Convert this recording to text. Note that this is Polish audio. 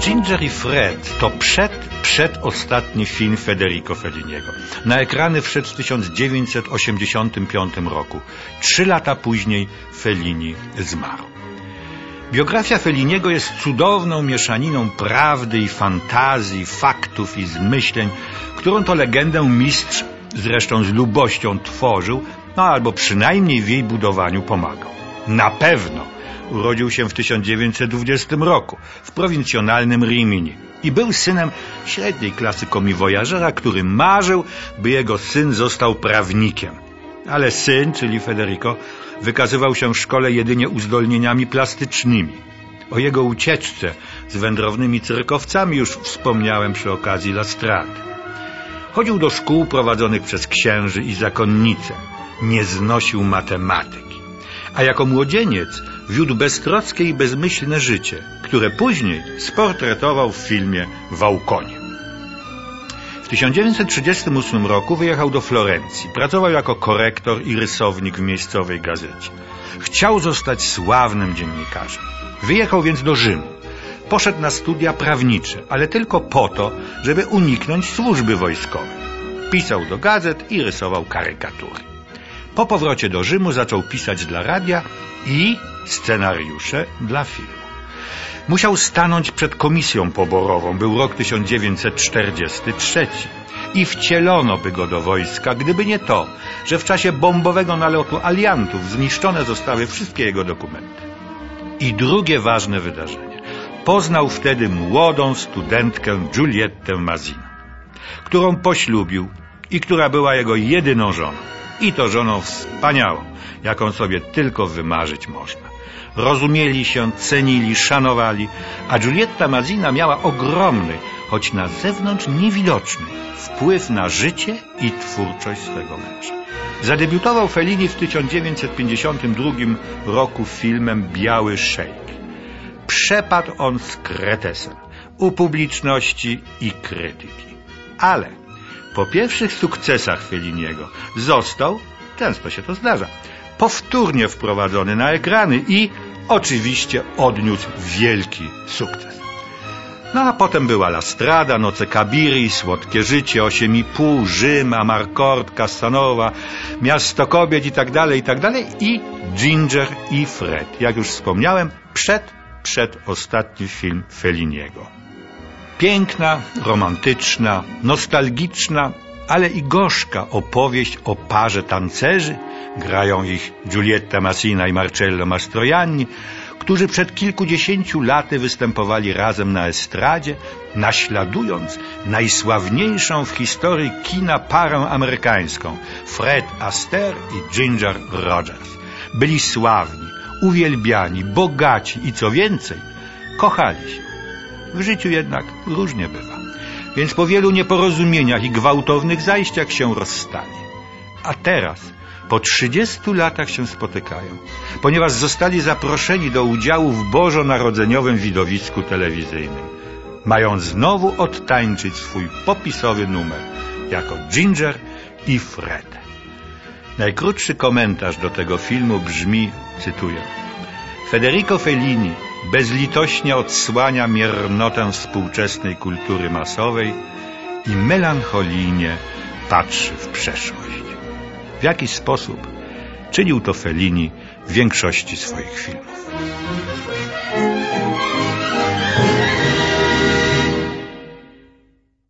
Ginger i Fred to przed, przedostatni film Federico Felliniego. Na ekrany wszedł w 1985 roku. Trzy lata później Fellini zmarł. Biografia Felliniego jest cudowną mieszaniną prawdy i fantazji, faktów i zmyśleń, którą to legendę mistrz zresztą z lubością tworzył, no albo przynajmniej w jej budowaniu pomagał. Na pewno urodził się w 1920 roku w prowincjonalnym Rimini i był synem średniej klasy komiwojażera, który marzył, by jego syn został prawnikiem. Ale syn, czyli Federico, wykazywał się w szkole jedynie uzdolnieniami plastycznymi. O jego ucieczce z wędrownymi cyrkowcami już wspomniałem przy okazji Lastrady. Chodził do szkół prowadzonych przez księży i zakonnice. Nie znosił matematyki. A jako młodzieniec wiódł beztroskie i bezmyślne życie, które później sportretował w filmie Wałkonie. W 1938 roku wyjechał do Florencji. Pracował jako korektor i rysownik w miejscowej gazecie. Chciał zostać sławnym dziennikarzem. Wyjechał więc do Rzymu. Poszedł na studia prawnicze, ale tylko po to, żeby uniknąć służby wojskowej. Pisał do gazet i rysował karykatury. Po powrocie do Rzymu zaczął pisać dla radia i scenariusze dla filmu. Musiał stanąć przed komisją poborową, był rok 1943 i wcielono by go do wojska, gdyby nie to, że w czasie bombowego nalotu aliantów zniszczone zostały wszystkie jego dokumenty. I drugie ważne wydarzenie. Poznał wtedy młodą studentkę Giulietę Mazin, którą poślubił i która była jego jedyną żoną. I to żoną wspaniałą, jaką sobie tylko wymarzyć można. Rozumieli się, cenili, szanowali, a Giulietta Mazina miała ogromny, choć na zewnątrz niewidoczny, wpływ na życie i twórczość swego męża. Zadebiutował Fellini w 1952 roku filmem Biały Szejk. Przepadł on z kretesem u publiczności i krytyki. Ale po pierwszych sukcesach Felliniego został, często się to zdarza, powtórnie wprowadzony na ekrany i oczywiście odniósł wielki sukces. No a potem była Lastrada, Noce Kabiri, Słodkie Życie, Osiem i pół, Rzym, Amarcord, Casanova, Miasto Kobiet i tak dalej, i tak dalej i Ginger i Fred. Jak już wspomniałem, przed, przed ostatni film Felliniego. Piękna, romantyczna, nostalgiczna, ale i gorzka opowieść o parze tancerzy, grają ich Giulietta Massina i Marcello Mastroianni, którzy przed kilkudziesięciu laty występowali razem na estradzie, naśladując najsławniejszą w historii kina parę amerykańską Fred Astaire i Ginger Rogers. Byli sławni, uwielbiani, bogaci i co więcej, kochali się. W życiu jednak różnie bywa. Więc po wielu nieporozumieniach i gwałtownych zajściach się rozstali. A teraz po 30 latach się spotykają, ponieważ zostali zaproszeni do udziału w bożonarodzeniowym widowisku telewizyjnym. Mają znowu odtańczyć swój popisowy numer jako Ginger i Fred. Najkrótszy komentarz do tego filmu brzmi, cytuję, Federico Fellini bezlitośnie odsłania miernotę współczesnej kultury masowej i melancholijnie patrzy w przeszłość. W jaki sposób czynił to Fellini w większości swoich filmów.